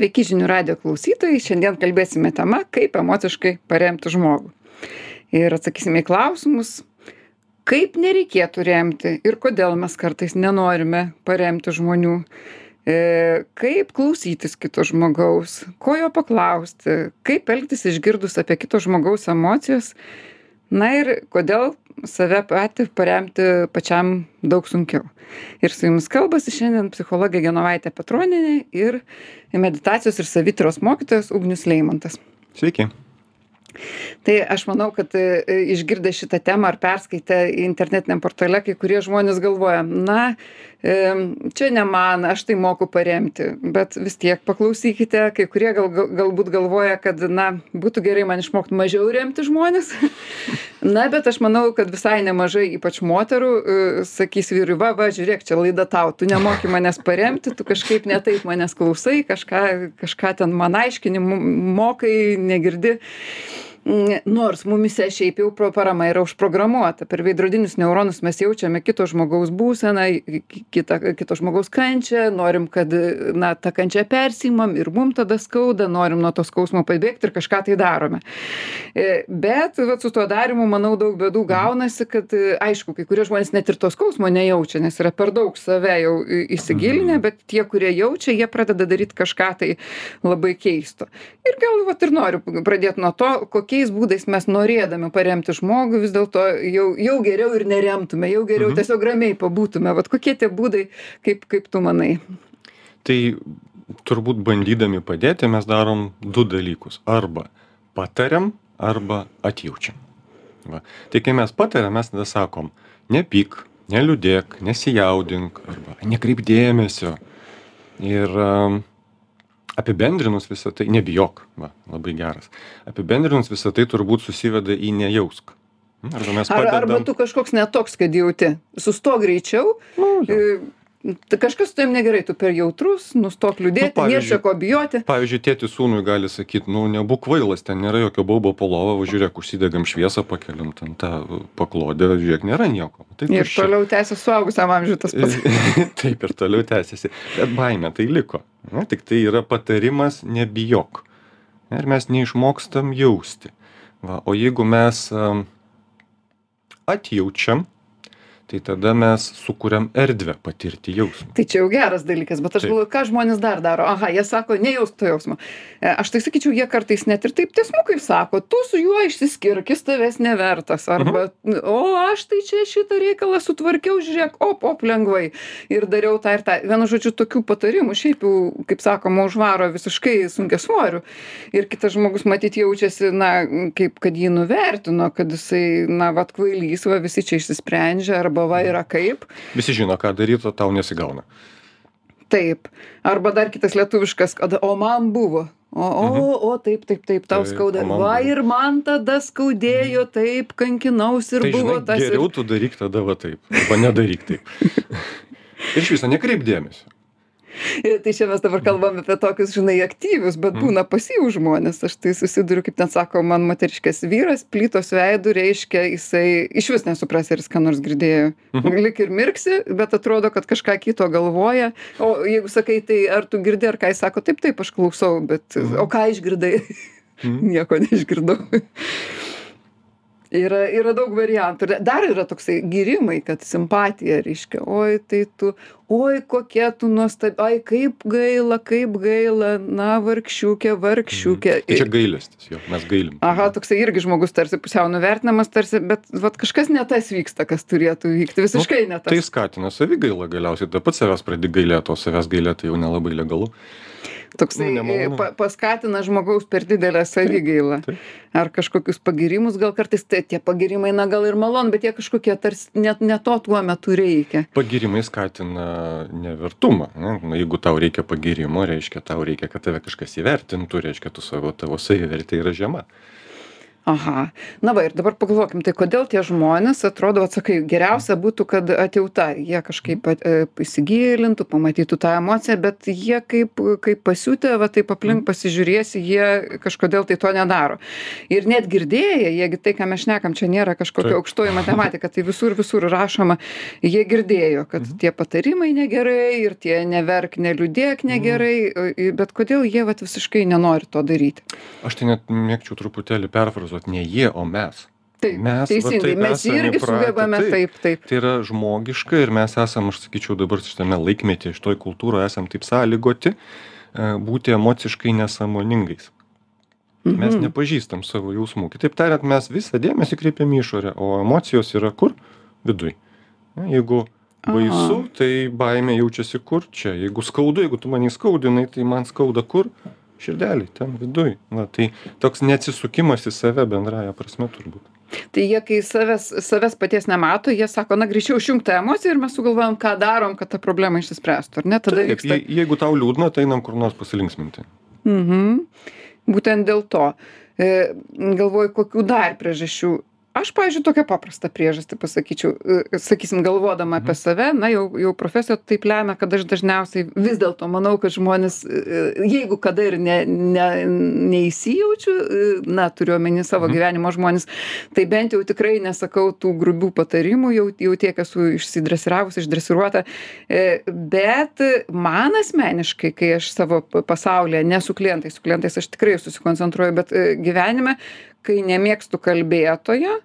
Sveiki žinių radio klausytojai, šiandien kalbėsime tema, kaip emociškai paremti žmogų. Ir atsakysime į klausimus, kaip nereikėtų remti ir kodėl mes kartais nenorime paremti žmonių, e, kaip klausytis kito žmogaus, ko jo paklausti, kaip elgtis išgirdus apie kito žmogaus emocijas, na ir kodėl save patį paremti pačiam daug sunkiau. Ir su jumis kalbasi šiandien psichologė Genovaitė Petroninė ir meditacijos ir savityros mokytojas Ugnius Leimantas. Sveiki. Tai aš manau, kad e, išgirdę šitą temą ar perskaitę internetiniam portale, kai kurie žmonės galvoja, na, čia ne man, aš tai moku paremti, bet vis tiek paklausykite, kai kurie gal, galbūt galvoja, kad, na, būtų gerai man išmokti mažiau remti žmonės. Na, bet aš manau, kad visai nemažai, ypač moterų, e, sakys vyrui, va, va, žiūrėk, čia laida tau, tu nemoki manęs paremti, tu kažkaip netaip manęs klausai, kažką, kažką ten man aiškini, mokai, negirdi nors mumyse šiaip jau pro parama yra užprogramuota. Per veidrodinius neuronus mes jaučiame kito žmogaus būseną kitą kito žmogaus kančią. Norim kad na ta kančia persiimam ir mum tada skauda. Norim nuo to skausmo pabėgt ir kažką tai darome. E, bet vat su tuo darymu manau daug bėdų gaunasi kad aišku kai kurie žmonės net ir to skausmo nejaučia nes yra per daug save jau įsigilinę Mhm. bet tie kurie jaučia jie pradeda daryt kažką tai labai keisto. Ir gal vat ir noriu pradėt nuo to kokiais būdais mes norėdami paremti žmogų vis dėlto jau jau geriau ir neremtume jau geriau Mhm. tiesiog ramiai pabūtume vat kokie tie būdai kaip kaip tu manai Tai turbūt bandydami padėti mes darom du dalykus. Arba patariam, arba atjaučiam. Va. Tai kai mes patariam, mes tada sakom, nepyk, neliūdėk, nesijaudink, arba nekreip dėmesio. Ir um, apibendrinus visą tai, nebijok, va, labai geras. Apibendrinus visą tai turbūt susiveda į nejausk. Arba mes ar arba padedam. tu kažkoks ne toks kad jauti sustok greičiau Nu, jo. Tai kažkas su tavim negerai tu per jautrus nustok liūdėti Nu, nėr pavyzdžiui- čia ko bijoti Pavyzdžiui, tėtis sūnui gali sakyti, nu, nebūk kvailas, ten nėra jokio baubo po lovą, va, žiūrėk, užsidegam šviesą, pakeliam ten tą paklodę, žiūrėk, nėra nieko. Tai ir tuščia. toliau tęsia suaugusiam amžiui tas pats Taip ir toliau tęsiasi. Bet baime tai liko. Ne, tik tai yra patarimas nebijok. Ne, Ir mes neišmokstam jausti. Va, o jeigu mes um, atjaučiam, tai tada mes sukuriam erdvę patirti jausmą. Tai čia jau geras dalykas, bet aš Taip. galvoju, ką žmonės dar daro. Aha, jie sako, nejausk to jausmo. E, Aš tai sakyčiau, jie kartais net ir taip tiesmukai sako, tu su juo išsiskirk, jis tavęs nevertas. Arba, o aš tai čia šitą reikalą sutvarkiau, žiūrėk, op, op, lengvai. Ir dariau tą ir tą. Vienu žodžiu, tokių patarimų šiaip jau, kaip sakoma, užvaro visiškai sunkia svorių. Ir kitas žmogus matyt jaučiasi, na, kaip kad jį nuvertino, kad jisai, na, vad kvailys, va visi čia išsisprendžia, arba va yra kaip. Visi žino, ką daryti, o tau nesigauna. Taip. Arba dar kitas lietuviškas, kad o man buvo. O, o, o taip, taip, taip, tau Taip, skauda. Va ir man tada skaudėjo, taip, kankinausi ir tai buvo žinai, tas. geriau Ir... tu daryk tada va taip, arba nedaryk taip. ir iš viso nekreip dėmesio. Tai čia mes dabar kalbam apie tokius, žinai, aktyvius, bet Mm. būna pasyvų žmonės. Aš tai susiduriu, kaip ten sako, man moteriškas vyras, plytos veidų reiškia, jisai iš vis nesupras, ar jis ką nors girdėjo. Mhm. Lik ir mirksi, bet atrodo, kad kažką kito galvoja. O jeigu sakai, tai ar tu girdi, ar ką jis sako, taip, taip, aš klausau, bet Mhm. o ką išgirdai? Mhm. Nieko neišgirdau. Yra, yra daug variantų. Ir Dar yra toksai gyrimai, kad simpatija reiškia, oi, tai tu, oi, kokia tu nuostabi, ai, kaip gaila, kaip gaila, na, vargšiukė, vargšiukė. Tai čia gailestis, jo, mes gailim. Aha, toksai irgi žmogus tarsi pusiau nuvertinamas, tarsi, bet vat, kažkas ne tas vyksta, kas turėtų vykti, visiškai ne tas. Tai skatina savigailą galiausiai, taip pat savęs pradedi gailėti, o savęs gailėti jau nelabai legalu. Toksai nu, nemalonu. pa, paskatina žmogaus per didelę savigailą. Ar kažkokius pagirimus, gal kartais tai tie pagirimai, na gal ir malon, bet jie kažkokie tarsi net ne to tuo metu reikia. Pagirimai skatina nevertumą. Ne? Na, jeigu tau reikia pagirimo, reiškia, tau reikia, kad tave kažkas įvertintų, reiškia, tu savo tavo savivertė yra žema. Aha. Na va ir dabar pagalvokim tai kodėl tie žmonės atrodo vat sakai geriausia būtų kad atjauta. Jie kažkaip pat e, įsigilintų pamatytų tą emociją bet jie kaip kaip pasiutę va taip aplink pasižiūrėsi jie kažkodėl tai to nedaro. Ir net girdėję jie gi tai ką mes šnekam čia nėra kažkokia aukštoji matematika tai visur visur rašoma jie girdėjo kad tie patarimai negerai ir tie neverk neliūdėk negerai o, i- bet kodėl jie vat visiškai nenori to daryti? Aš tai net mėgčiau truputėlį perfrazuoti, ne jie, o mes. taip Mes va teisingai taip mes irgi įpratę, sugebame taip. taip taip Tai yra žmogiška ir mes esam, aš sakyčiau, dabar šitame laikmetyje, šitoj kultūroje esam taip sąlygoti e, būti emociškai nesąmoningais. Mes Mhm. nepažįstam savo jausmų. Kitaip tariant, mes visą dėmesį kreipiam išorę, o emocijos yra kur? Viduj. Ne, Jeigu baisu, tai baimė jaučiasi kur? Čia. Jeigu skaudu, jeigu tu mane skaudinai, tai man skauda kur? Širdelį, ten viduj. Na, tai toks neatsisukimas į save bendraja prasme turbūt. Tai jie, kai savęs, savęs paties nemato, jie sako, na greičiau išjungti tą emociją ir mes sugalvojam, ką darom, kad ta problema išsispręstų. Ar ne? Tada Taip, vyksta. je- jeigu tau liūdna, tai einam kur nors pasilinksminti. Mhm. Būtent dėl to. E, galvoju, kokių dar priežasčių. Aš, pavyzdžiui, tokią paprastą priežastį pasakyčiau, e, sakysim, galvodama apie save, na jau, jau profesija taip lemia, kad aš dažniausiai vis dėlto manau, kad žmonės, e, jeigu kada ir ne, ne, neįsijaučiu, e, na, turiu omeny savo Mhm. gyvenimo žmonės, tai bent jau tikrai nesakau tų grubių patarimų, jau, jau tiek esu išsidresiravus, išdresiruota, bet man asmeniškai, kai aš savo pasaulyje, ne su klientais, su klientais aš tikrai susikoncentruoju, bet gyvenime, kai nemėgstu kalbėtojo,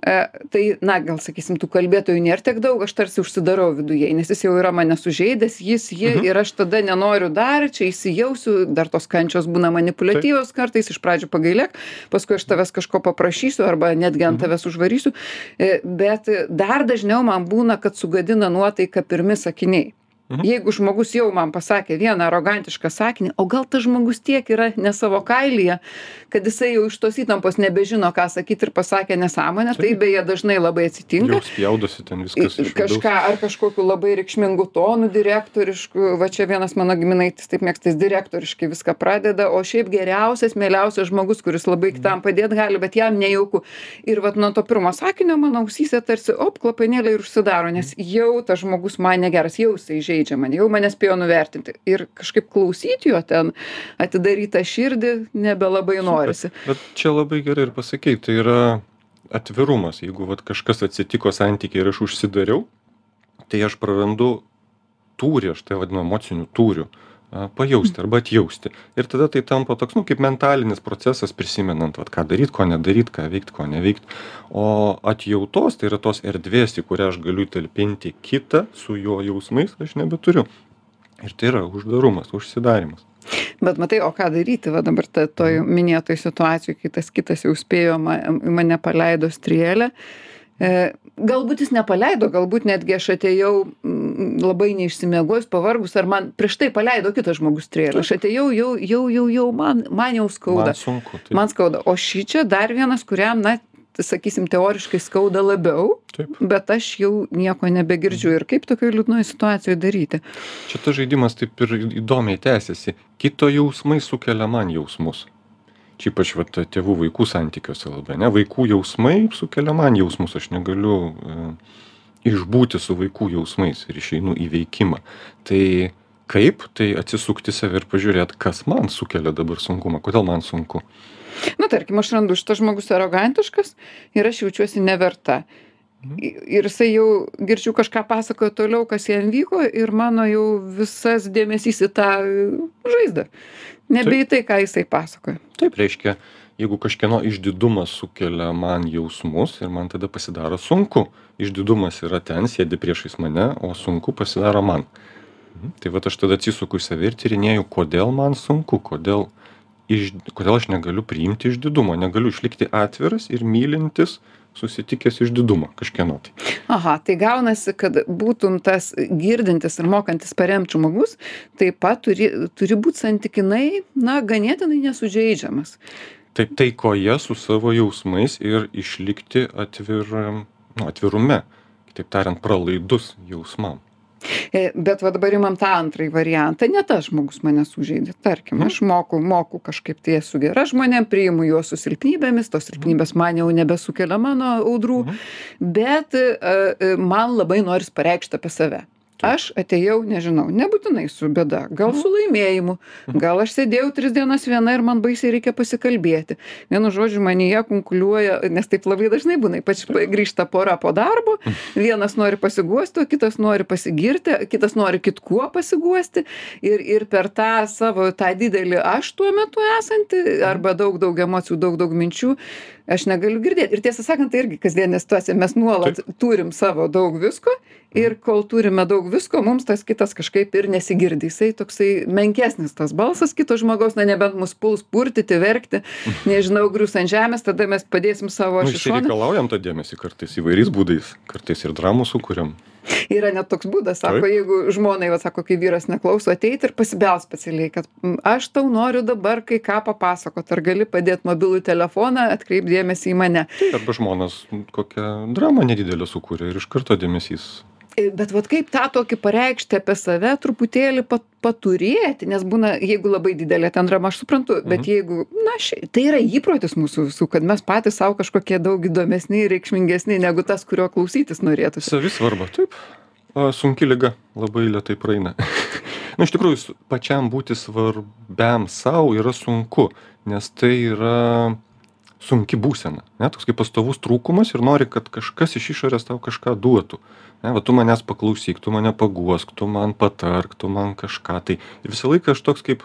tai, na, gal sakysim, tų kalbėtojų nėra tiek daug, aš tarsi užsidarau viduje, nes jis jau yra mane sužeidęs, jis, ji Mhm. ir aš tada nenoriu dar, čia įsijausiu, dar tos kančios būna manipuliatyvios kartais, iš pradžių pagailėk, paskui aš tavęs kažko paprašysiu arba netgi ant tavęs užvarysiu, E, bet e, dar dažniau man būna, kad sugadina nuotaiką pirmi sakiniai. Mhm. Jeigu žmogus jau man pasakė vieną arogantišką sakinį, o gal tas žmogus tiek yra ne savo kailyje, kad jisai jau iš tos įtampos nebežino, ką sakyti ir pasakė nesąmonę, tai beje dažnai labai atsitinka. Jau spjaudosi ten viskas iš Kažką ar kažkokiu labai reikšmingu tonu direktorišku, va čia vienas mano giminaitis taip mėgsta, jis direktoriškai viską pradeda, o šiaip geriausias, mieliausias žmogus, kuris labai kitam padėti gali, bet jam nejauku. Ir va nuo to pirmo sakinio mano ausyse tarsi, op, klapanėlė ir užsidaro, nes jau tas žmogus man negeras, jau jisai žaidžia mane, jau mane spėjo nuvertinti. Ir kažkaip klausyti jo ten, atidarytą širdį, nebelabai norisi. Bet čia labai gerai ir pasakei, tai yra atvirumas. Jeigu vat, kažkas atsitiko santykiai ir aš užsidariau, tai aš prarandu tūrį, aš tai vadinu emociniu tūriu. a, Pajausti arba atjausti. Ir tada tai tampa toks, nu, kaip mentalinis procesas prisimenant, vat, ką daryti, ko nedaryti, ką veikti, ko neveikti. O atjautos tai yra tos erdvės, į kurią aš galiu talpinti kitą su jo jausmais, aš nebeturiu. Ir tai yra uždarumas, užsidarimas. Bet matai, o ką daryti, va dabar ta, toj minėtoj situacijoj, kai tas kitas jau spėjo ma, mane paleido strėlę. E, galbūt jis nepaleido, galbūt netgi aš atėjau mm, labai neišsimiegojus, pavargus, ar man prieš tai paleido kitas žmogus strėlę. Aš atėjau, jau, jau, jau, jau man, man jau skauda. Man skauda. O šį čia dar vienas, kuriam, na, sakysim, teoriškai skauda labiau, Taip. bet aš jau nieko nebegirdžiu. Ir kaip tokioje liūdnoje situacijoje daryti? Čia tas žaidimas taip ir įdomiai tęsiasi. Kito jausmai sukelia man jausmus. Čia ypač vat, tėvų vaikų santykiuose labai, ne? Vaikų jausmai sukelia man jausmus, aš negaliu e, išbūti su vaikų jausmais ir išeinu į veikimą. Tai kaip? Tai atsisukti save ir pažiūrėti, kas man sukelia dabar sunkumą, kodėl man sunku. Na, tarkim, aš randu šitas žmogus arogantiškas ir aš jaučiuosi neverta. I- Ir jisai jau girdžiu kažką pasakojo toliau, kas jam vyko ir mano jau visas dėmesys į tą e, žaizdą. Nebe į tai, ką jisai pasakojo. Taip reiškia, jeigu kažkieno išdidumas sukelia man jausmus ir man tada pasidaro sunku. Išdidumas yra ten, sėdi priešais mane, o sunku pasidaro man. Mhm. Tai va aš tada atsisuku į save ir tyrinėju, kodėl man sunku, kodėl, iš, kodėl aš negaliu priimti išdidumo, negaliu išlikti atviras ir mylintis, susitikęs išdidumą kažkieno. Tai. Aha, tai gaunasi, kad būtum tas girdintis ir mokantis paremti žmogus, taip pat turi, turi būti santykinai, na, ganėtinai nesužeidžiamas. Taip taikoje su savo jausmais ir išlikti atviram, nu, atvirume, kitaip tariant, pralaidus jausmam. E, bet va dabar imam tą antrąjį variantą. Ne tas žmogus mane sužeidė. Tarkim, aš moku, moku kažkaip tai esu gera žmonėm, priimu juos su silpnybėmis, tos silpnybės man jau nebesukelia mano audrų, bet e, e, man labai noris pareikšti apie save aš atėjau nežinau nebūtinai su bėda gal su laimėjimu gal aš sėdėjau tris dienas viena ir man baisiai reikia pasikalbėti. Vienu žodžiu manyje kunkuliuoja nes taip labai dažnai būna ypač grįžta pora po darbo vienas nori pasiguosti o kitas nori pasigirti kitas nori kitkuo pasiguosti. Ir ir per tą savo tą didelį aš tuo metu esantį arba daug daug emocijų daug daug minčių aš negaliu girdėt. Ir tiesą sakant tai irgi kasdienė situacija. Mes nuolat turim savo daug visko ir kol turime daug visko mums tas kitas kažkaip ir nesigirdi. Jisai toksai menkesnis tas balsas kito žmogaus na nebent mus puls purtyti verkti nežinau grius ant žemės tada mes padėsim savo aš į šoną išsireikalaujam tą dėmesį kartais įvairiais būdais, kartais ir dramų sukūriam. Yra net toks būdas sako jeigu žmonai vat sako kai vyras neklauso ateit ir pasibelst specialiai kad "M, aš tau noriu dabar kai ką papasakot ar gali padėt mobilųjį telefoną atkreipt dėmesį į mane Arba žmonas kokią dramą nedidelę sukūrė ir iš karto dėmesys. Bet vat kaip tą tokį pareikšti apie save truputėlį pat paturėti nes būna jeigu labai didelė ten drama aš suprantu bet jeigu na šia tai yra įprotis mūsų visų kad mes patys sau kažkokie daug įdomesni ir reikšmingesni negu tas kurio klausytis norėtųsi Savisvarba, taip. O, sunki lyga, labai lietai praeina. Na, iš tikrųjų, pačiam būti svarbiam savo yra sunku, nes tai yra sunki būsena. Ne, toks kaip pastovus trūkumas ir nori, kad kažkas iš išorės tau kažką duotų. Ne, va, tu manęs paklausyk, tu mane paguosk, tu man patark, tu man kažką. Tai ir visą laiką aš toks kaip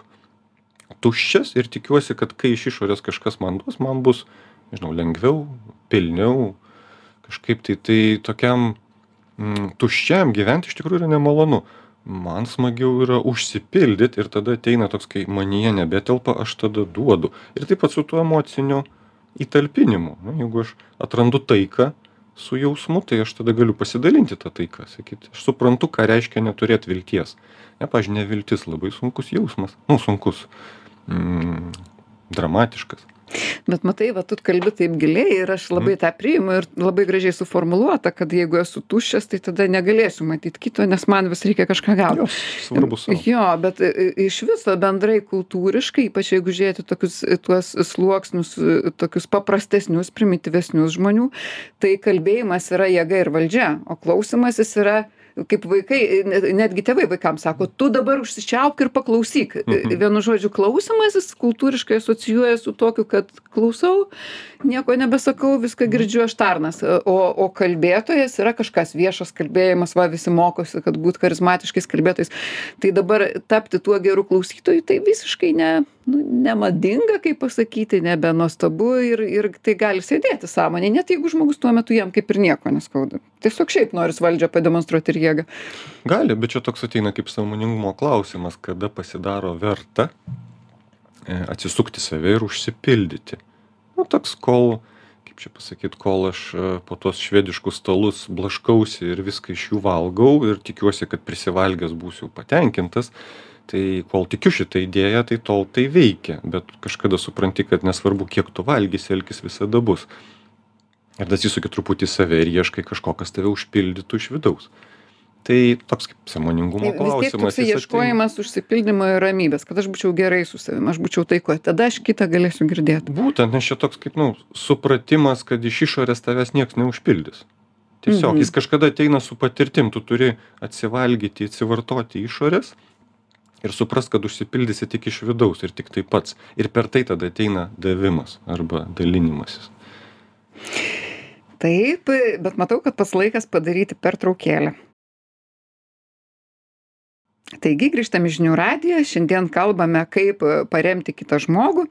tuščias ir tikiuosi, kad kai iš išorės kažkas man duos, man bus, nežinau, lengviau, pilniau, kažkaip tai, tai tokiam mm, tuščiam gyventi iš tikrųjų yra nemalonu. Man smagiau yra užsipildyti ir tada ateina toks, kai manyje nebetelpa, aš tada duodu. Ir taip pat su tuo emociniu įtalpinimu. Jeigu aš atrandu taiką su jausmu, tai aš tada galiu pasidalinti tą taiką. Sakyti, aš suprantu, ką reiškia neturėti vilties. Ne, pažiūrėjau, neviltis labai sunkus jausmas. Nu, sunkus. Mm, dramatiškas. Bet matai va tu kalbi taip giliai ir aš labai tą priimu ir labai gražiai suformuluota kad jeigu esu tuščias tai tada negalėsiu matyt kito nes man vis reikia kažką gaut Jo, svarbu sau. Jo, bet i- i- iš viso bendrai kultūriškai, ypač jeigu žiūrėti tokius i, tuos sluoksnius, tokius paprastesnius, primityvesnius žmonių, tai kalbėjimas yra jėga ir valdžia, o klausimasis yra kaip vaikai, ne- netgi tėvai vaikams sako, tu dabar užsičiaupk ir paklausyk. Mhm. Vienu žodžiu, klausimasis kultūriškai asocijuoja su tokiu, kad klausau, nieko nebesakau, viską girdžiu aš tarnas. O, o kalbėtojas yra kažkas viešas kalbėjimas, va visi mokosi, kad būt charizmatiškais kalbėtojais. Tai dabar tapti tuo geru klausytoju, tai visiškai ne, nu, nemadinga, kaip pasakyti, nebenuostabu ir, ir tai gali sėdėti sąmonė, net jeigu žmogus tuo metu jam kaip ir nieko neskauda. Tiesiog šiaip noris valdžią pademonstruoti ir jėgą. Gali, bet čia toks ateina kaip sąmoningumo klausimas, kada pasidaro verta e, atsisukti save ir užsipildyti. Na, toks kol, kaip čia pasakyti, kol aš e, po tuos švediškus stalus blaškausi ir viską iš jų valgau ir tikiuosi, kad prisivalgęs būsiu patenkintas, tai kol tikiu šitą idėją, tai tol tai veikia, bet kažkada supranti, kad nesvarbu, kiek tu valgysi, elgis visada bus. Ir atsisuki truputį į save ir ieškai kažko, kas tave užpildytų iš vidaus. Tai toks kaip sąmoningumo Tai klausimas. ateina- ieškojimas užsipildymo ir ramybės, kad aš būčiau gerai su savimi, aš būčiau taikoje, tada aš kitą galėsiu girdėti. Būtent, nes čia toks kaip, nu, supratimas, kad iš išorės tavęs niekas neužpildys. Tiesiog Mhm. jis kažkada ateina su patirtim, tu turi atsivalgyti, atsivartoti išorės ir suprast, kad užsipildysi tik iš vidaus ir tik tai pats. Ir per tai tada ateina davimas arba dalinimasis. Taip, bet matau, kad pats laikas padaryti pertraukėlę. Taigi grįžtam į žinių radiją, šiandien kalbame, kaip paremti kitą žmogų.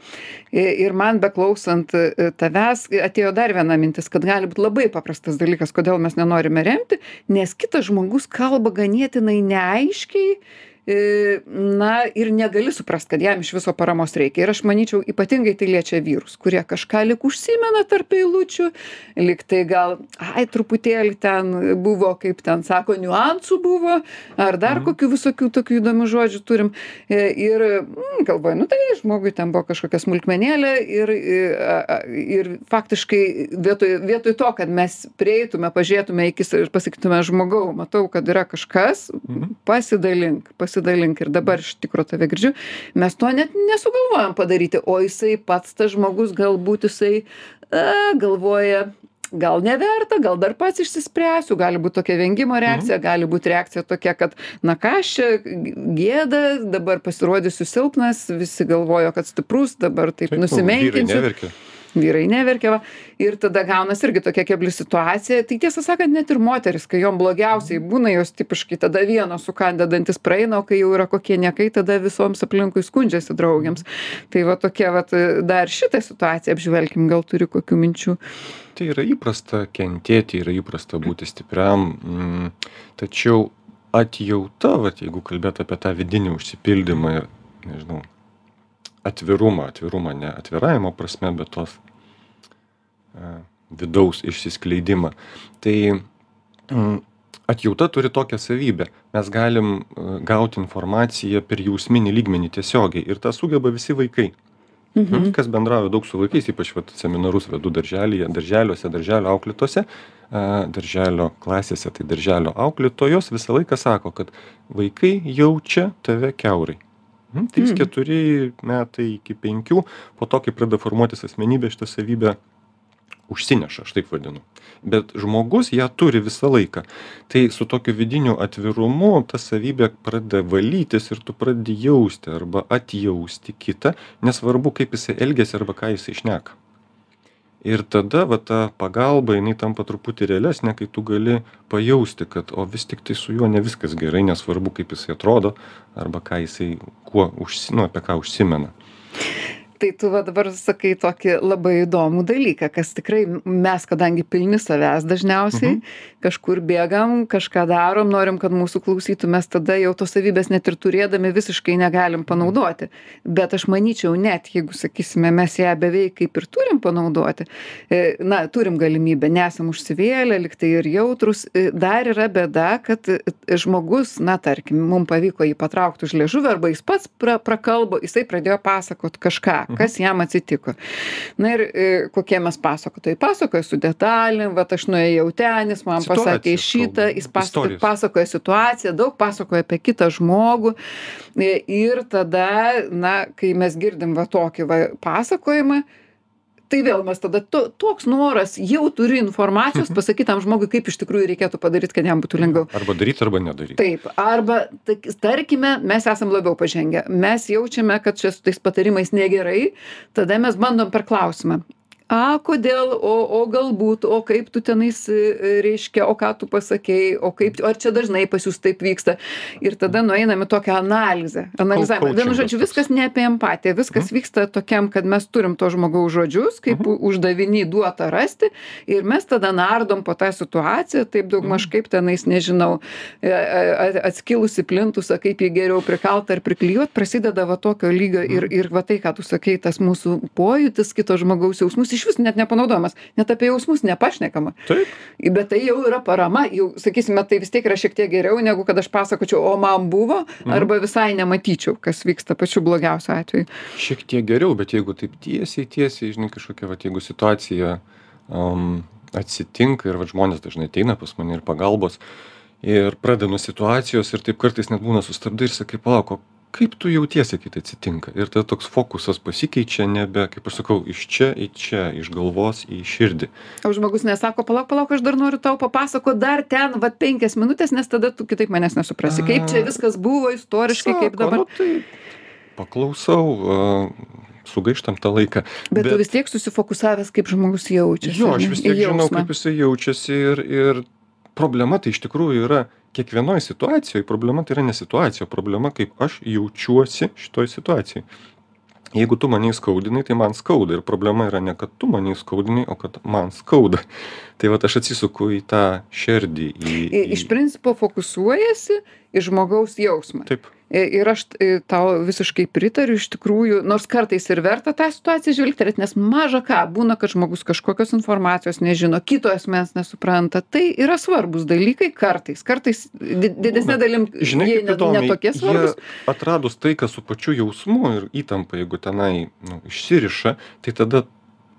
Ir man beklausant tavęs atėjo dar viena mintis, kad gali būti labai paprastas dalykas, kodėl mes nenorime remti, nes kitas žmogus kalba ganėtinai neaiškiai na ir negali suprast, kad jam iš viso paramos reikia. Ir aš manyčiau, ypatingai tai liečia vyrus, kurie kažką lik užsimena tarp eilučių, lik tai gal, ai, truputėlį ten buvo, kaip ten sako, niuansų buvo, ar dar mhm. kokių visokių tokių įdomių žodžių turim. E, ir mm, galvoju, nu tai žmogui ten buvo kažkokia smulkmenėlė ir, ir faktiškai vietoj, vietoj to, kad mes prieitume, pažiūrėtume į akis ir pasakytume žmogau, matau, kad yra kažkas, mhm. pasidalink, pasidalink pasidalink ir dabar iš tikro tave girdžiu, mes to net nesugalvojam padaryti, o jisai pats tas žmogus galbūt jisai a, galvoja, gal neverta, gal dar pats išsispręsiu, gali būti tokia vengimo reakcija, mhm. gali būti reakcija tokia, kad, na ką aš čia gėda, dabar pasirodysiu silpnas, visi galvojo, kad stiprus, dabar taip, taip nusimenkinsiu vyrai neverkia va. Ir tada gaunas irgi tokia kebli situacija. Tai tiesą sakant net ir moterys kai jom blogiausiai būna jos tipiškai tada vienos sukandę dantis praeina o kai jau yra kokie niekai tada visoms aplinkui skundžiasi draugėms. Tai va tokia vat dar šitą situaciją apžvelkim gal turi kokių minčių? Tai yra įprasta kentėti yra įprasta būti stipriam mm, tačiau atjauta vat jeigu kalbėt apie tą vidinį užsipildymą ir nežinau atvirumą atvirumą ne atviravimo prasme bet tos vidaus išsiskleidimą. Tai mm, atjauta turi tokią savybę. Mes galim gauti informaciją per jausminį lygmenį tiesiogiai ir tą sugeba visi vaikai. Mhm. Kas bendrauja daug su vaikais, ypač vat, seminarus vedu darželyje, darželiuose, darželio auklėtose, darželio klasėse, tai darželio auklėtojos visą laiką sako, kad vaikai jaučia tave keurai. 3-4 mhm. metai iki 5, po to, kai pradeda formuotis asmenybė, šitą savybę užsineša aš taip vadinu. Bet žmogus ją turi visą laiką. Tai su tokiu vidiniu atvirumu ta savybė pradeda valytis ir tu pradedi jausti arba atjausti kitą nesvarbu kaip jisai elgiasi arba ką jisai šneka ir tada va ta pagalba jinai tampa truputį realesnė kai tu gali pajausti kad o vis tiktai su juo ne viskas gerai nesvarbu kaip jisai atrodo arba ką jisai kuo užsi nu apie ką užsimena tai tu va dabar sakai tokį labai įdomų dalyką kas tikrai mes kadangi pilni savęs dažniausiai mhm. kažkur bėgam kažką darom norim kad mūsų klausytų mes tada jau tos savybės net ir turėdami visiškai negalim panaudoti bet aš manyčiau net jeigu sakysime mes ją beveik kaip ir turim panaudoti e, na turim galimybę nesam užsivėlę lyg tai ir jautrūs e, dar yra bėda kad e, žmogus na tarkim mum pavyko jį patraukt už liežuvio arba jis pats pra prakalbo jisai pradėjo pasakot kažką Mhm. Kas jam atsitiko. Na ir e, kokie mes pasakotojai. Pasakoja su detalėm, va aš nuėjau ten, jis man Situacija, pasakė šitą, jis pasakoja, pasakoja situaciją, daug pasakoja apie kitą žmogų. E, ir tada, na, kai mes girdim va tokį va, pasakojimą, tai vėl mes tada to toks noras jau turi informacijos mhm. pasakyt tam žmogui kaip iš tikrųjų reikėtų padaryt kad jam būtų lengviau. Arba daryt arba nedaryt. Taip arba tak tarkime mes esam labiau pažengę. Mes jaučiame kad čia su tais patarimais negerai tada mes bandom per klausimą a kodėl o o galbūt o kaip tu tenais e, reiškia o ką tu pasakei o kaip ar čia dažnai pas jus taip vyksta ir tada nueinam į tokią analizę analizavimą vienu žodžiu viskas ne apie empatiją viskas mhm. vyksta tokiam kad mes turim to žmogaus žodžius kaip mhm. uždaviny duota rasti ir mes tada nardom po tą situaciją taip daugmaž mhm. kaip tenais nežinau e, atskilusį plintusą kaip jį geriau prikalt ar priklijuot prasideda va tokio lygio ir ir va tai ką tu sakei tas mūsų pojūtis kito žmogaus jausmus išvis net nepanaudojamas net apie jausmus nepašnekama. Taip. Bet tai jau yra parama jau sakysime tai vis tiek yra šiek tiek geriau negu kad aš pasakočiau o man buvo mhm. arba visai nematyčiau kas vyksta pačiu blogiausiu atveju. Šiek tiek geriau bet jeigu taip tiesiai tiesiai žinai kažkokia vat jeigu situacija um, atsitinka ir vat žmonės dažnai ateina pas mane ir pagalbos ir pradeda nuo situacijos ir taip kartais net būna sustabdai ir sakai palauk o kaip tu jautiesi kai tai atsitinka? Ir tada toks fokusas pasikeičia nebe kaip aš sakau iš čia į čia iš galvos į širdį. O žmogus nesako palauk palauk aš dar noriu tau papasakot dar ten vat penkias minutes nes tada tu kitaip manęs nesuprasi. Kaip čia viskas buvo istoriškai kaip dabar? nu, tai paklausau sugaištam tą laiką. Bet, bet tu vis tiek susifokusavęs, kaip žmogus jaučiasi. Jo, aš vis tiek žinau, kaip jisai jaučiasi ir, ir problema tai iš tikrųjų yra kiekvienoj situacijoj problema tai yra ne situacija o problema kaip aš jaučiuosi šitoj situacijoj. Jeigu tu mane įskaudinai tai man skauda. Ir problema yra ne kad tu mane įskaudinai o kad man skauda. Tai vat aš atsisuku į tą širdį į, į... iš principo fokusuojasi į žmogaus jausmą. Taip ir aš tau visiškai pritariu iš tikrųjų nors kartais ir verta tą situaciją žvilgterėt nes maža ką būna kad žmogus kažkokios informacijos nežino kito asmens nesupranta. Tai yra svarbūs dalykai kartais. Kartais di didesne dalim Žinai, jie ne ne tokie svarbūs. atradus taiką su pačiu jausmu ir įtampa, jeigu tenai nu, išsiriša, tai tada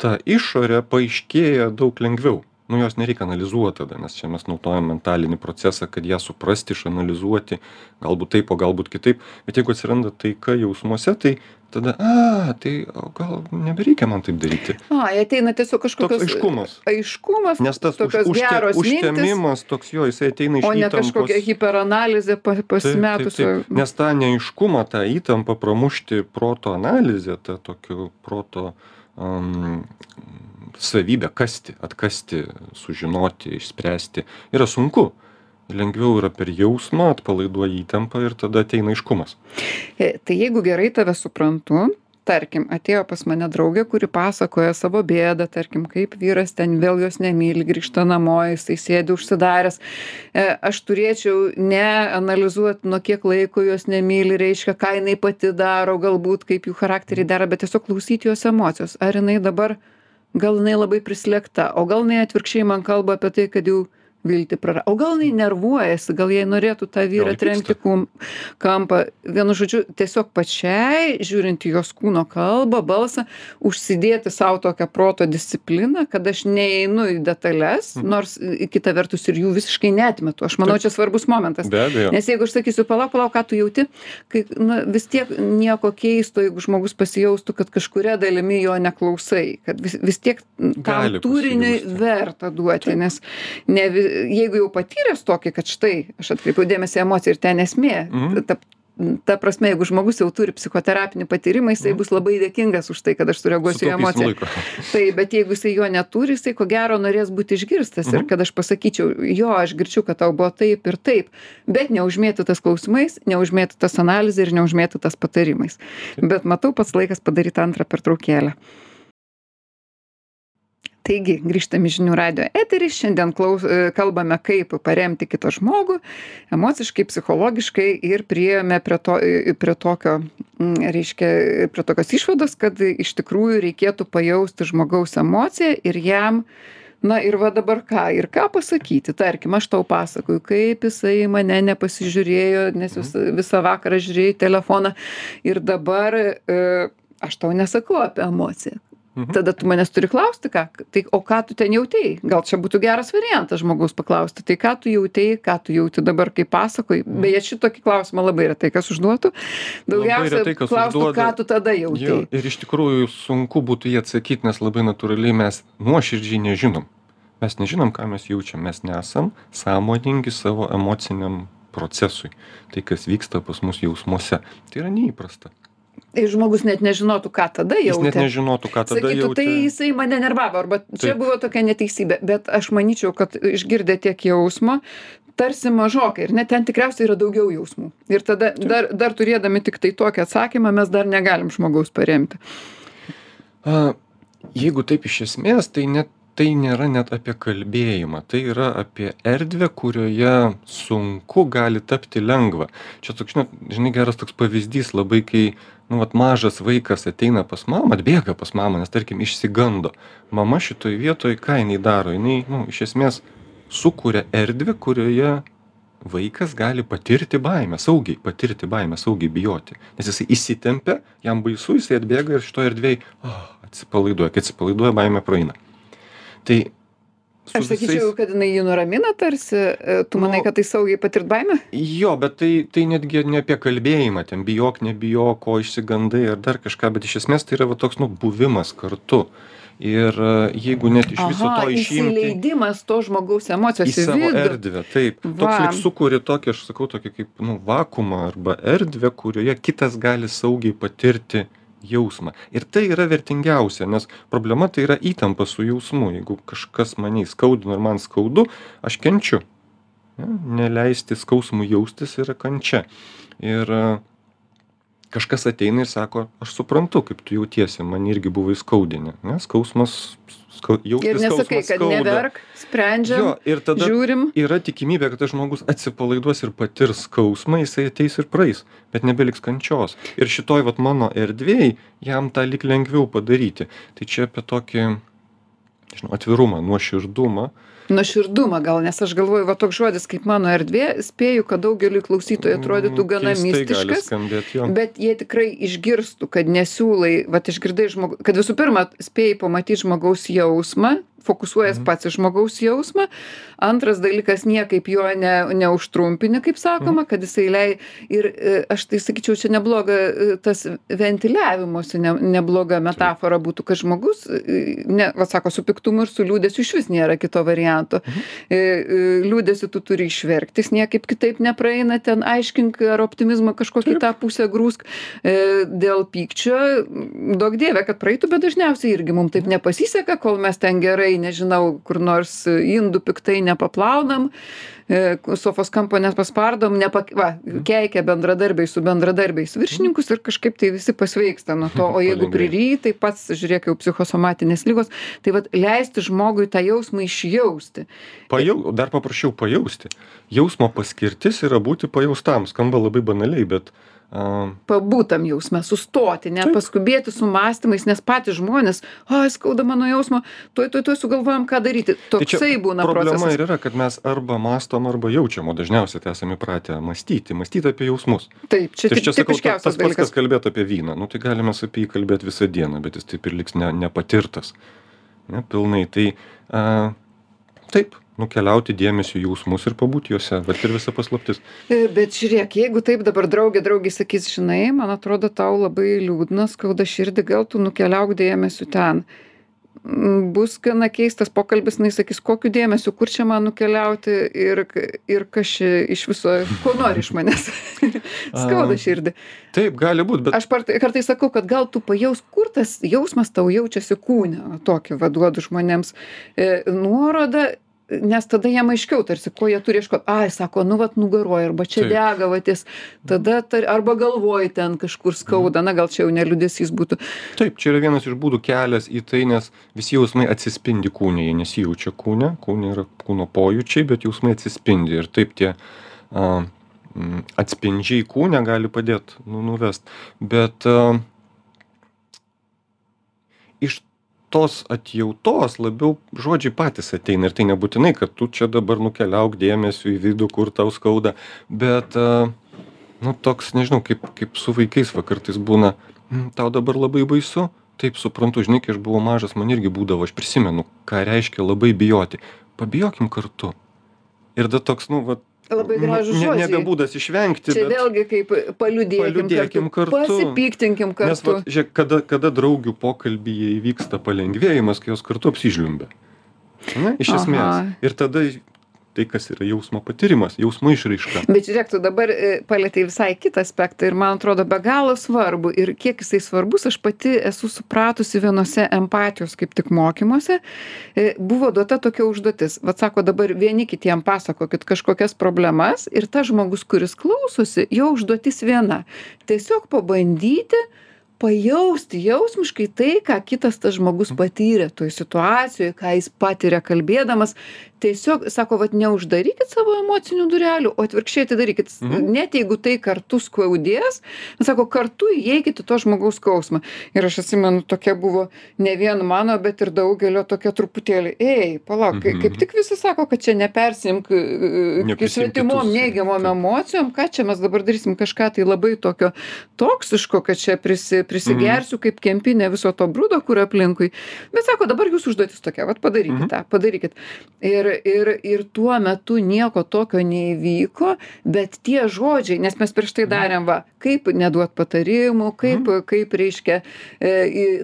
ta išorė paaiškėja daug lengviau. Nu, jos nereikia analizuoti tada, nes čia mes naudojam mentalinį procesą, kad ją suprasti, išanalizuoti, galbūt taip, o galbūt kitaip. Bet jeigu atsiranda taika jausmuose, tai tada, a, tai o gal nebereikia man taip daryti. ai ateina tiesiog kažkokios aiškumas. aiškumas Nes tas tokios užte, geros užtemimas toks jo, jisai ateina iš o ne įtampos. kažkokia hiperanalizė pa pasimetusio. Nes tą neiškumą, tą įtampą pramušti proto analizę, tą tokio proto um, savybę kasti, atkasti, sužinoti, išspręsti, yra sunku. Lengviau yra per jausmą, atpalaiduoja įtampą ir tada ateina iškumas. E, Tai jeigu gerai tave suprantu, tarkim, atėjo pas mane draugė, kuri pasakoja savo bėdą, tarkim, kaip vyras ten vėl jos nemyli, grįžta namo, jisai sėdi užsidaręs. E, Aš turėčiau ne analizuoti, nuo kiek laiko jos nemyli, reiškia, ką jinai pati daro, galbūt kaip jų charakteriai daro, bet tiesiog klausyti jos emocijos. Ar jinai dabar, gal jinai labai prislėgta, o gal jinai atvirkščiai man kalba apie tai, kad jau viltį prara o gal jinai nervuojasi gal jai norėtų tą vyrą trenkti kum kampą. Vienu žodžiu tiesiog pačiai žiūrint į jos kūno kalbą balsą užsidėti sau tokią proto discipliną kad aš neeinu į detales nors i kita vertus ir jų visiškai neatmetu. Aš manau čia svarbus momentas. Nes jeigu aš sakysiu palauk palauk ką tu jauti kai na vis tiek nieko keisto jeigu žmogus pasijaustų kad kažkuria dalimi jo neklausai kad vis vis tiek tam turiniui verta duoti nes ne vi jeigu jau patyręs tokį kad štai aš atkreipiau dėmesį į emociją ir ten esmė Mhm. ta ta prasme jeigu žmogus jau turi psichoterapinį patyrimą jisai bus labai dėkingas už tai kad aš sureaguosiu į emociją. taip bet jeigu jisai jo neturi jisai ko gero norės būti išgirstas ir Mhm. kad aš pasakyčiau jo aš girdžiu kad tau buvo taip ir taip bet neužmėtytas klausimais neužmėtytas analize ir neužmėtytas patarimais. Bet matau pats laikas padaryt antrą pertraukėlę taigi grįžtam į žinių radijo eterį. Šiandien klaus e, kalbame kaip paremti kitą žmogų emociškai psichologiškai ir priėjome prie to i prie tokio reiškia prie tokios išvados kad iš tikrųjų reikėtų pajausti žmogaus emociją ir jam na ir va dabar ką ir ką pasakyti. Tarkim aš tau pasakoju kaip jisai mane nepasižiūrėjo nes vis visą vakarą žiūrėjo į telefoną. Ir dabar e, aš tau nesakau apie emociją. Mhm. Tada tu manęs turi klausti ką tai o ką tu ten jautei? Gal čia būtų geras variantas žmogaus paklausti tai ką tu jautei ką tu jauti dabar kai pasakoji? Beje šitokį klausimą labai retai kas užduotų. Daugiausia klaustų ką tu tada Jo, jautei? ir iš tikrųjų sunku būtų jį atsakyti, nes labai natūraliai mes nuoširdžiai nežinom. Mes nežinom, ką mes jaučiam, mes nesam sąmoningi savo emociniam procesui. Tai, kas vyksta pas mus jausmuose, tai yra neįprasta. Ir žmogus net nežinotų ką tada Jis net jautė nežinotų, ką tada sakytų tai jautė. jisai mane nervavo arba čia Taip. buvo tokia neteisybė bet aš manyčiau kad išgirdę tiek jausmo tarsi mažokai ir net ten tikriausiai yra daugiau jausmų ir tada dar dar turėdami tiktai tokį atsakymą mes dar negalim žmogaus paremti A, jeigu taip iš esmės, tai net tai nėra net apie kalbėjimą, tai yra apie erdvę, kurioje sunku gali tapti lengva. Čia toks, žinai, geras toks pavyzdys labai, kai, nu, vat, mažas vaikas ateina pas mamą, atbėga pas mamą, nes, tarkim, išsigando. Mama šitoj vietoj, ką jinai daro, jinai, nu, iš esmės sukuria erdvę, kurioje vaikas gali patirti baimę, saugiai patirti baimę, saugiai bijoti. Nes jisai įsitempia, jam baisu, jisai atbėga ir šito erdvėj, oh, atsipalaiduoja, kai atsipalaiduoja, baimė praeina. Tai aš sakyčiau kad jinai jį nuramina tarsi e, tu manai Nu, kad tai saugiai patirt baimę Jo, bet tai, tai netgi ne apie kalbėjimą, ten bijok, nebijok, ko išsigandai ar dar kažką, bet iš esmės tai yra va, toks, nu, buvimas kartu. Ir e, jeigu net iš viso to išimti įsileidimas to žmogaus emocijos į savo erdvę, taip. Toks Va. lik sukūri tokį, aš sakau, tokį kaip, nu, vakumą arba erdvę, kurioje kitas gali saugiai patirti jausmą. Ir tai yra vertingiausia, nes problema tai yra įtampa su jausmu. Jeigu kažkas mane įskaudino ir man skaudu, aš kenčiu. Ne? Neleisti skausmų jaustis yra kančia. Ir kažkas ateina ir sako aš suprantu kaip tu jautiesi man irgi buvo įskaudinę ane skausmas skau jausti Ir nesakai, kad skauda. neverk, sprendžiam, Jo, ir tada žiūrim. yra tikimybė, kad tas žmogus atsipalaiduos ir patirs skausmą, jisai ateis ir praeis, bet nebeliks kančios. Ir šitoj vat mano erdvėj jam tą lik lengviau padaryti. Tai čia apie tokį, nežinau, atvirumą, nuoširdumą. Nuoširdumą gal, nes aš galvoju, va toks žodis kaip mano erdvė, spėju, kad daugeliu klausytojų atrodytų Mm, gana keistai gali mistiškas. Bet jie tikrai išgirstų, kad nesiūlai, va išgirdai žmogų, kad visų pirma spėjai pamatyti žmogaus jausmą, fokusuojas Mhm. pats į žmogaus jausmą. Antras dalykas, niekaip jo ne, neužtrumpini, kaip sakoma, Mhm. kad jisai lei. Ir e, aš tai sakyčiau, čia nebloga e, tas ventiliavimuose, ne, nebloga metafora būtų, kad žmogus, e, ne, va sako, su piktumu ir su liūdėsiu iš vis nėra kito varianto. Mhm. Liūdėsi tu turi išverkti, jis niekaip kitaip nepraeina, ten aiškink ar optimizmą kažkokį tą pusę grūsk. Dėl pykčio, daug dievė, kad praeitų, bet dažniausiai irgi mums taip nepasiseka, kol mes ten gerai, nežinau, kur nors indų piktai nepaplaunam, e, sofos kampo nepaspardom, nepak... va, keikia bendradarbiai su bendradarbiais viršininkus ir kažkaip tai visi pasveiksta nuo to. O jeigu Palengvėja. priry, tai pats, žiūrėk, jau psichosomatinės lygos, tai vad leisti žmogui tą jausmą išjausti. Pajau, dar paprašiau pajausti. Jausmo paskirtis yra būti pajaustam. Skamba labai banaliai, bet a, pabūtam jausme, sustoti, nepaskubėti su mąstymais, nes patys žmonės, oi, skauda mano jausmo, tuoj, tuoj, tuoj sugalvojam, ką daryti. tai Toksai būna problema procesas. ir yra, kad mes arba mastom, arba jaučiam, o dažniausiai tai esame įpratę mąstyti, mąstyti apie jausmus. Taip, čia, Tai čia sakau, ta- tas pats, kas kalbėti apie vyną. Nu, tai galime apie jį kalbėti visą dieną, bet jis taip ir liks ne, nepatirtas. Ne, pilnai. Tai a, taip, nukeliauti dėmesio į jausmus ir pabūti juose. Bet ir visa paslaptis. E, Bet žiūrėk, jeigu taip dabar draugė, draugė sakys, žinai, man atrodo, tau labai liūdna, skauda širdį, gal tu nukeliauk dėmesio ten. Mm, Bus gana keistas pokalbis, jis sakys, kokiu dėmesiu, kur čia man nukeliauti ir, ir kas čia iš viso, ko nori iš manęs. skauda širdį. Taip, gali būti, bet Aš kartais sakau, kad gal tu pajaus, kur tas jausmas tau jaučiasi kūne, tokį vaduodu žmonėms e, nuorodą, nes tada jam aiškiau tarsi, ko jie turi ieškoti. Ai, sako, nu vat nugaroja, arba čia dega vatis, tada, tar, arba galvoj ten kažkur skauda, na gal čia jau neliudesys būtų. taip, čia yra vienas iš būdų kelias į tai, nes visi jausmai atsispindi kūne, jie nesijaučia kūne, kūne yra kūno pojūčiai, bet jausmai atsispindi ir taip tie a, atspindžiai kūne gali padėti nu, nuvest. Bet a, iš tos atjautos labiau žodžiai patys ateina ir tai nebūtinai, kad tu čia dabar nukeliauk dėmesio į vidų, kur tau skauda, bet a, nu toks, nežinau, kaip, kaip su vaikais va kartais būna, "Mm, tau dabar labai baisu, taip suprantu, žinai, kai aš buvau mažas, man irgi būdavo, aš prisimenu, ką reiškia labai bijoti. Pabijokim kartu. Ir tada toks, nu, va, Labai gražus ne, žodžiai. nebe būdas išvengti, Čia vėlgi kaip paliudėkim, Paliūdėkim kartu. pasipiktinkim Nes, kartu. va, žiūrėk, kada, kada draugių pokalbyje įvyksta palengvėjimas, kai jos kartu apsižliumbia. Ne, iš Aha. esmės. Ir tada tai, kas yra jausmo patyrimas, jausmo išraiška. Bet žiūrėk, tu dabar e, palėtei visai kitą aspektą ir man atrodo be galo svarbu. Ir kiek jisai svarbus, aš pati esu supratusi vienose empatijos kaip tik mokymuose. E, Buvo duota tokia užduotis. Vat sako, dabar vieni kitiem pasakokit kažkokias problemas ir tas žmogus, kuris klausosi, jo užduotis viena. Tiesiog pabandyti pajausti jausmiškai tai, ką kitas tas žmogus patyrė toj situacijoje, ką jis patiria kalbėdamas. Tiesiog, sako, vat neuždarykit savo emocinių durelių, o atvirkščiai atidarykit. Mhm. Net jeigu tai kartu skaudės, sako, kartu įeikit į to žmogaus skausmą. Ir aš atsimenu, tokia buvo ne vien mano, bet ir daugelio tokia truputėlį, ei, palauk, mhm. Mhm. kaip tik visi sako, kad čia nepersimk Neprisiimk svetimom kitus. neigiamom Taip. emocijom, ką čia mes dabar darysim kažką tai labai tokio toksiško, kad čia prisi, prisigersiu kaip kempinė viso to brūdo, kur aplinkui. Bet sako, dabar jūsų užduotis tokia, vat padarykit Mhm. tą, padarykit. Ir, ir, ir tuo metu nieko tokio neįvyko, bet tie žodžiai, nes mes prieš tai darėm, va, kaip neduot patarimų, kaip, kaip reiškia e,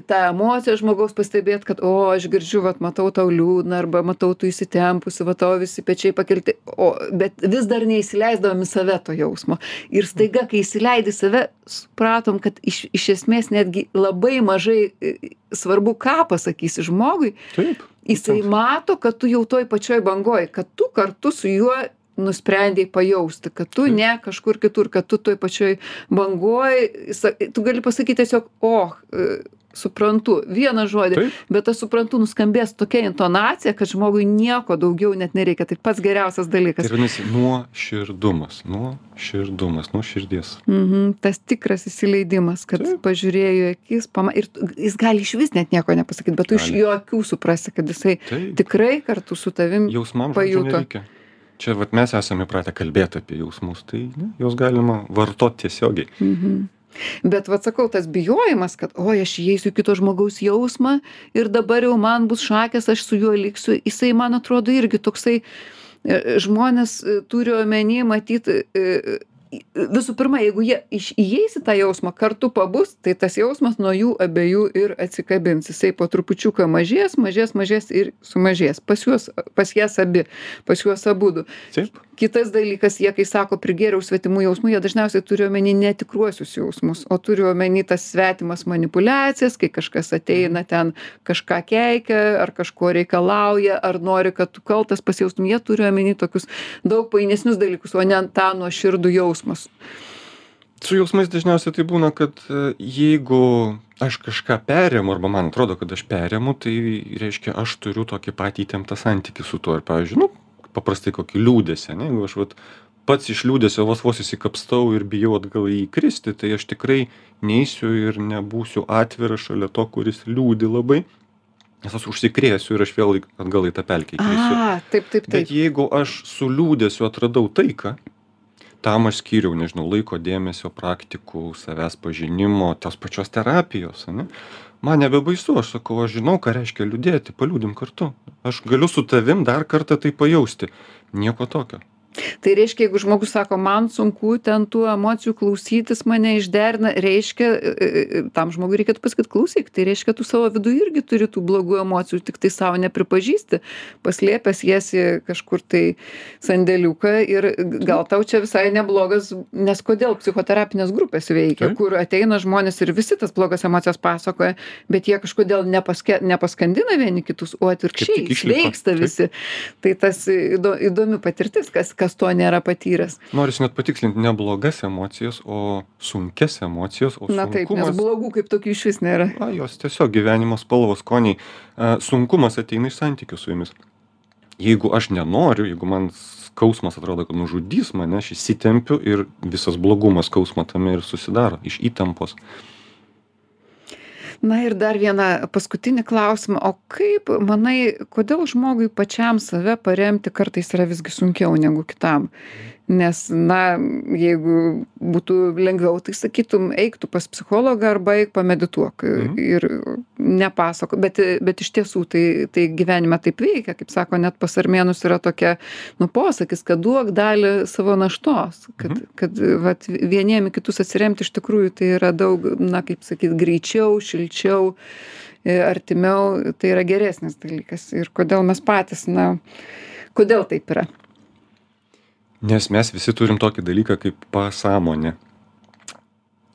tą emociją žmogaus pastebėti, kad, o, aš girdžiu, vat, matau tau liūdna, arba matau tu įsitempusi, va, tavo visi pečiai pakelti, o, bet vis dar neįsileisdavom į save to jausmo. Ir staiga, kai įsileidai save, supratom, kad iš, iš esmės netgi labai mažai e, svarbu, ką pasakysi žmogui, Taip. jisai mato, kad tu jau toj pačioj bangoj, kad tu kartu su juo nusprendei pajausti kad tu ne kažkur kitur kad tu toj pačioj bangoj sa tu gali pasakyt tiesiog och suprantu. Vieną žodį bet tas suprantu nuskambės tokia intonacija kad žmogui nieko daugiau net nereikia. Tai pats geriausias Tai dalykas vadinasi nuoširdumas, nuoširdumas, nuo širdies. Mhm, tas tikras įsileidimas, kad pažiūrėjo į akis, pama... ir jis gali iš vis net nieko nepasakyti, bet tu iš jo akių suprasi, kad jisai tikrai kartu su tavim pajuto. Čia vat, mes esame įpratę kalbėti apie jausmus, tai ne, juos galima vartoti tiesiogiai. Mhm. Bet vad sakau, tas bijojimas, kad oi, aš įeisiu kito žmogaus jausmą ir dabar jau man bus šakės, aš su juo liksiu, jisai man atrodo irgi toksai, e, žmonės e, turi omeny matyti, visų pirma, jeigu jie iš, įeis į tą jausmą, kartu pabus, tai tas jausmas nuo jų abiejų ir atsikabins. Jisai po trupučiuką mažės, mažės, mažės ir sumažės. Pas juos, pas jas abi, pas juos abudu. Taip. Kitas dalykas, jie, kai sako, prigėriau svetimų jausmų, jie dažniausiai turi omeny netikruosius jausmus, o turi omeny tas svetimas manipulacijas, kai kažkas ateina ten kažką keikia, ar kažko reikalauja, ar nori, kad tu kaltas pasijaustum, jie turi omeny tokius daug painesnius dalykus, o ne tą nuoširdų jausmus. Su jausmais dažniausiai tai būna, kad e, jeigu aš kažką perėmu, arba man atrodo, kad aš perėmu, tai reiškia, aš turiu tokį patį įtemptą santykių su tuo. Ir, pavyzdžiui, nu, paprastai kokį liūdėsi, ne? jeigu aš vat, pats iš liūdėsio vos vos įsikapstau ir bijau atgal į jį kristi, tai aš tikrai neįsiu ir nebūsiu atviras šalia to, kuris liūdi labai, nes aš užsikrėsiu ir aš vėl atgal į tą pelkę įkrisiu. A, taip, taip, taip. Bet jeigu aš su liūdėsiu atradau taiką, tam aš skyriau, nežinau, laiko dėmesio, praktikų, savęs pažinimo, tos pačios terapijos, ne? Man nebebaisu, aš sakau, aš žinau, ką reiškia liūdėti, paliūdim kartu. Aš galiu su tavim dar kartą tai pajausti. Nieko tokio. Tai reiškia, jeigu žmogus sako, man sunku ten tų emocijų klausytis, mane išderina, reiškia, e, e, tam žmogui reikėtų pasakyti, klausyk, tai reiškia, tu savo viduje irgi turi tų blogų emocijų, tik tai savo nepripažįsti, paslėpęs jas į kažkur tai sandėliuką ir gal tau čia visai neblogas, nes kodėl psichoterapinės grupės veikia, kur ateina žmonės ir visi tas blogas emocijas pasakoja, bet jie kažkodėl nepaske, nepaskandina vieni kitus, o atvirkščiai sveiksta visi. Tai tas įdo, įdomi patirtis, kas, kas to nėra patyręs. Noriu net patikslinti ne blogas emocijas, o sunkes emocijas, o Na taip, nes sunkumas. blogų kaip tokių iš vis nėra. Na, jos tiesiog gyvenimo spalvos skoniai. A, Sunkumas ateina iš santykių su jumis. Jeigu aš nenoriu, jeigu man skausmas atrodo, kad nužudys mane, aš įsitempiu ir visas blogumas skausmo tame ir susidaro iš įtampos. Na ir dar vieną paskutinį klausimą. O kaip manai, kodėl žmogui pačiam save paremti kartais yra visgi sunkiau negu kitam? Nes, na, jeigu būtų lengviau, tai sakytum, eik tu pas psichologą arba eik pamedituok Mhm. ir nepasako. Bet, bet iš tiesų tai, tai gyvenime taip veikia, kaip sako, net pas armėnus yra tokia, nu, posakis, kad duok dalį savo naštos, kad, Mhm. kad vat, vieniem į kitus atsiremti iš tikrųjų tai yra daug, na, kaip sakyt, greičiau, šilčiau, e, artimiau, tai yra geresnis dalykas. Ir kodėl mes patys, na, kodėl taip yra? Nes mes visi turim tokį dalyką kaip pasąmonė.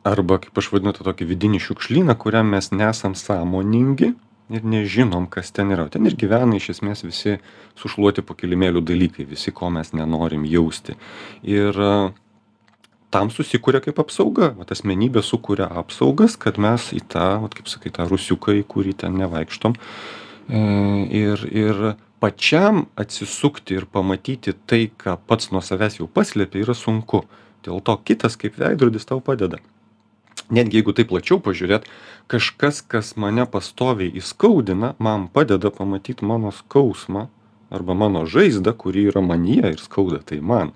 Arba, kaip aš vadinu, tą tokį vidinį šiukšlyną, kuriam mes nesam sąmoningi ir nežinom, kas ten yra. Ten ir gyvena iš esmės visi sušluoti po kilimėlių dalykai, visi, ko mes nenorim jausti. Ir a, tam susikūrė kaip apsauga. Vat asmenybė sukuria apsaugas, kad mes į tą, vat, kaip sakai, tą rusiuką, į kurį ten nevaikštom. E, ir, ir pačiam atsisukti ir pamatyti tai, ką pats nuo savęs jau paslėpė, yra sunku. Dėl to kitas kaip veidrodis tau padeda. Netgi jeigu tai plačiau pažiūrėt, kažkas, kas mane pastoviai įskaudina, man padeda pamatyti mano skausmą arba mano žaizdą, kuri yra manyje ir skauda tai man.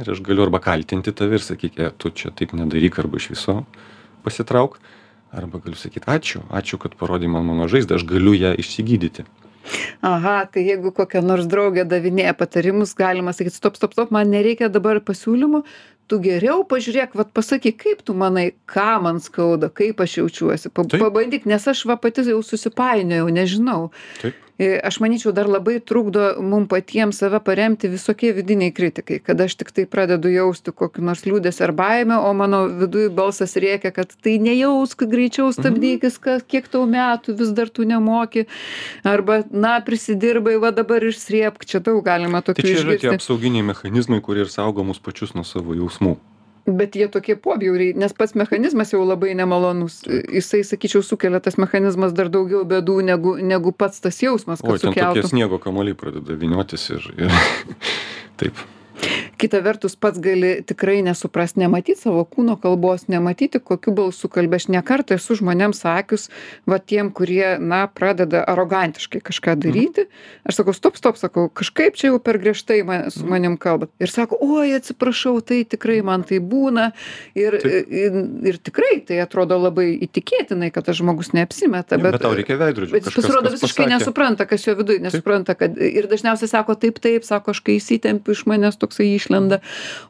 Ir aš galiu arba kaltinti tave ir sakyti, e, tu čia taip nedaryk arba iš viso pasitrauk. Arba galiu sakyti, ačiū, ačiū, kad parodai man mano žaizdą, aš galiu ją išsigydyti. Aha, tai jeigu kokia nors draugė davinėja patarimus, galima sakyti, stop, stop, stop, man nereikia dabar pasiūlymų, tu geriau pažiūrėk vat pasakyk kaip tu manai ką man skauda kaip aš jaučiuosi. Pabandyk nes aš va pati jau susipainiojau nežinau aš manyčiau dar labai trukdo mum patiem save paremti visokie vidiniai kritikai kad aš tiktai pradedu jausti kokį nors liūdesį ar baimę o mano viduj balsas rėkia kad tai nejausk greičiau stabdykis kas kiek tau metų vis dar tu nemoki. Arba na prisidirbai va dabar ir srėbk. Čia daug galima Tai tokių tie išgirsti. apsauginiai mechanizmai, kurie ir saugo mus pačius nuo savo jausmų. Bet jie tokie pobjauriai nes pats mechanizmas jau labai nemalonus jisai sakyčiau sukelia tas mechanizmas dar daugiau bėdų negu negu pats tas jausmas kad sukeltų sniego kamoliai pradeda viniotis ir, ir taip. Kita vertus pats gali tikrai nesuprast nematyt savo kūno kalbos nematyti kokiu balsu kalbi. Aš ne kartą esu žmonėms sakius va tiem kurie na pradeda arogantiškai kažką daryti. Aš sakau stop stop sakau kažkaip čia jau per griežtai ma su manim kalbat ir sako oi atsiprašau tai tikrai man taip būna. Ir ir ir tikrai tai atrodo labai įtikėtinai kad tas žmogus neapsimeta Bet, bet jis pasirodo visiškai nesupranta, kas jo viduje, nesupranta, kad ir dažniausiai sako taip, taip, sako, aš kai įsitempiu iš manęs toksai išlenda,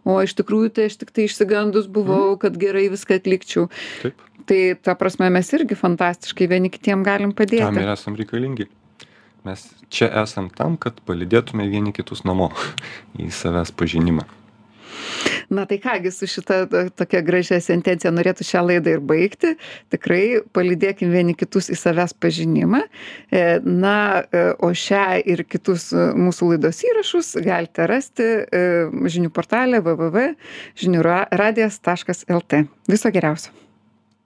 o iš tikrųjų tai aš tik tai išsigandus buvau, kad gerai viską atlikčiau. Taip. Tai ta prasme mes irgi fantastiškai vieni kitiem galim Tam ir padėti. esam reikalingi. Mes čia esam tam, kad palidėtume vieni kitus namo į savęs pažinimą. Na tai kągi su šita to- tokia gražia sentencija norėtų šią laidą ir baigti. Tikrai palydėkim vieni kitus į savęs pažinimą. E, Na, e, o šią ir kitus e, mūsų laidos įrašus galite rasti žinių portale www.žiniųradijas.lt. Viso geriausio.